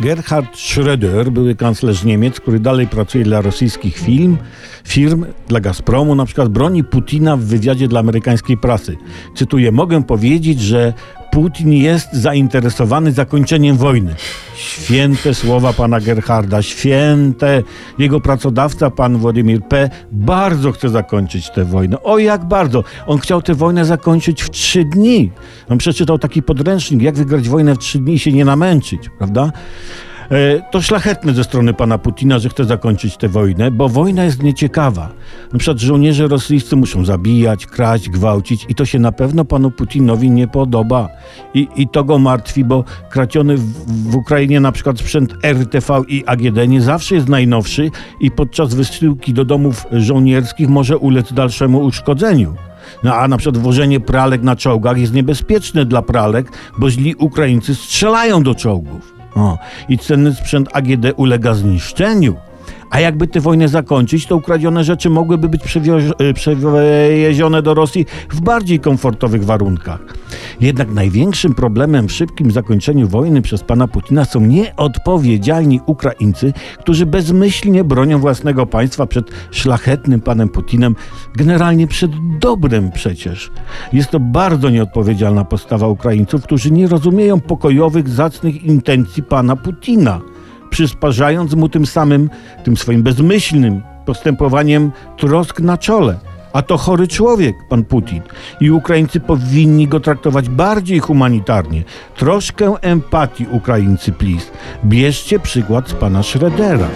Gerhard Schröder, były kanclerz Niemiec, który dalej pracuje dla rosyjskich film, firm, dla Gazpromu, na przykład broni Putina w wywiadzie dla amerykańskiej prasy. Cytuję, mogę powiedzieć, że Putin jest zainteresowany zakończeniem wojny. Święte słowa pana Gerharda, święte. Jego pracodawca, pan Władimir P., bardzo chce zakończyć tę wojnę. O, jak bardzo! On chciał tę wojnę zakończyć w trzy dni. On przeczytał taki podręcznik, jak wygrać wojnę w trzy dni i się nie namęczyć, prawda? E, To szlachetne ze strony pana Putina, że chce zakończyć tę wojnę, bo wojna jest nieciekawa. Na przykład żołnierze rosyjscy muszą zabijać, kraść, gwałcić i to się na pewno panu Putinowi nie podoba. I, i to go martwi, bo kraciony w, w Ukrainie na przykład sprzęt RTV i AGD nie zawsze jest najnowszy i podczas wysyłki do domów żołnierskich może ulec dalszemu uszkodzeniu. No a na przykład włożenie pralek na czołgach jest niebezpieczne dla pralek, bo źli Ukraińcy strzelają do czołgów. O, I cenny sprzęt AGD ulega zniszczeniu. A jakby tę wojnę zakończyć, to ukradzione rzeczy mogłyby być przewioz- y, przewiezione do Rosji w bardziej komfortowych warunkach. Jednak największym problemem w szybkim zakończeniu wojny przez pana Putina są nieodpowiedzialni Ukraińcy, którzy bezmyślnie bronią własnego państwa przed szlachetnym panem Putinem, generalnie przed dobrem przecież. Jest to bardzo nieodpowiedzialna postawa Ukraińców, którzy nie rozumieją pokojowych, zacnych intencji pana Putina przysparzając mu tym samym, tym swoim bezmyślnym postępowaniem trosk na czole. A to chory człowiek, pan Putin. I Ukraińcy powinni go traktować bardziej humanitarnie. Troszkę empatii, Ukraińcy, please. Bierzcie przykład z pana Schrödera.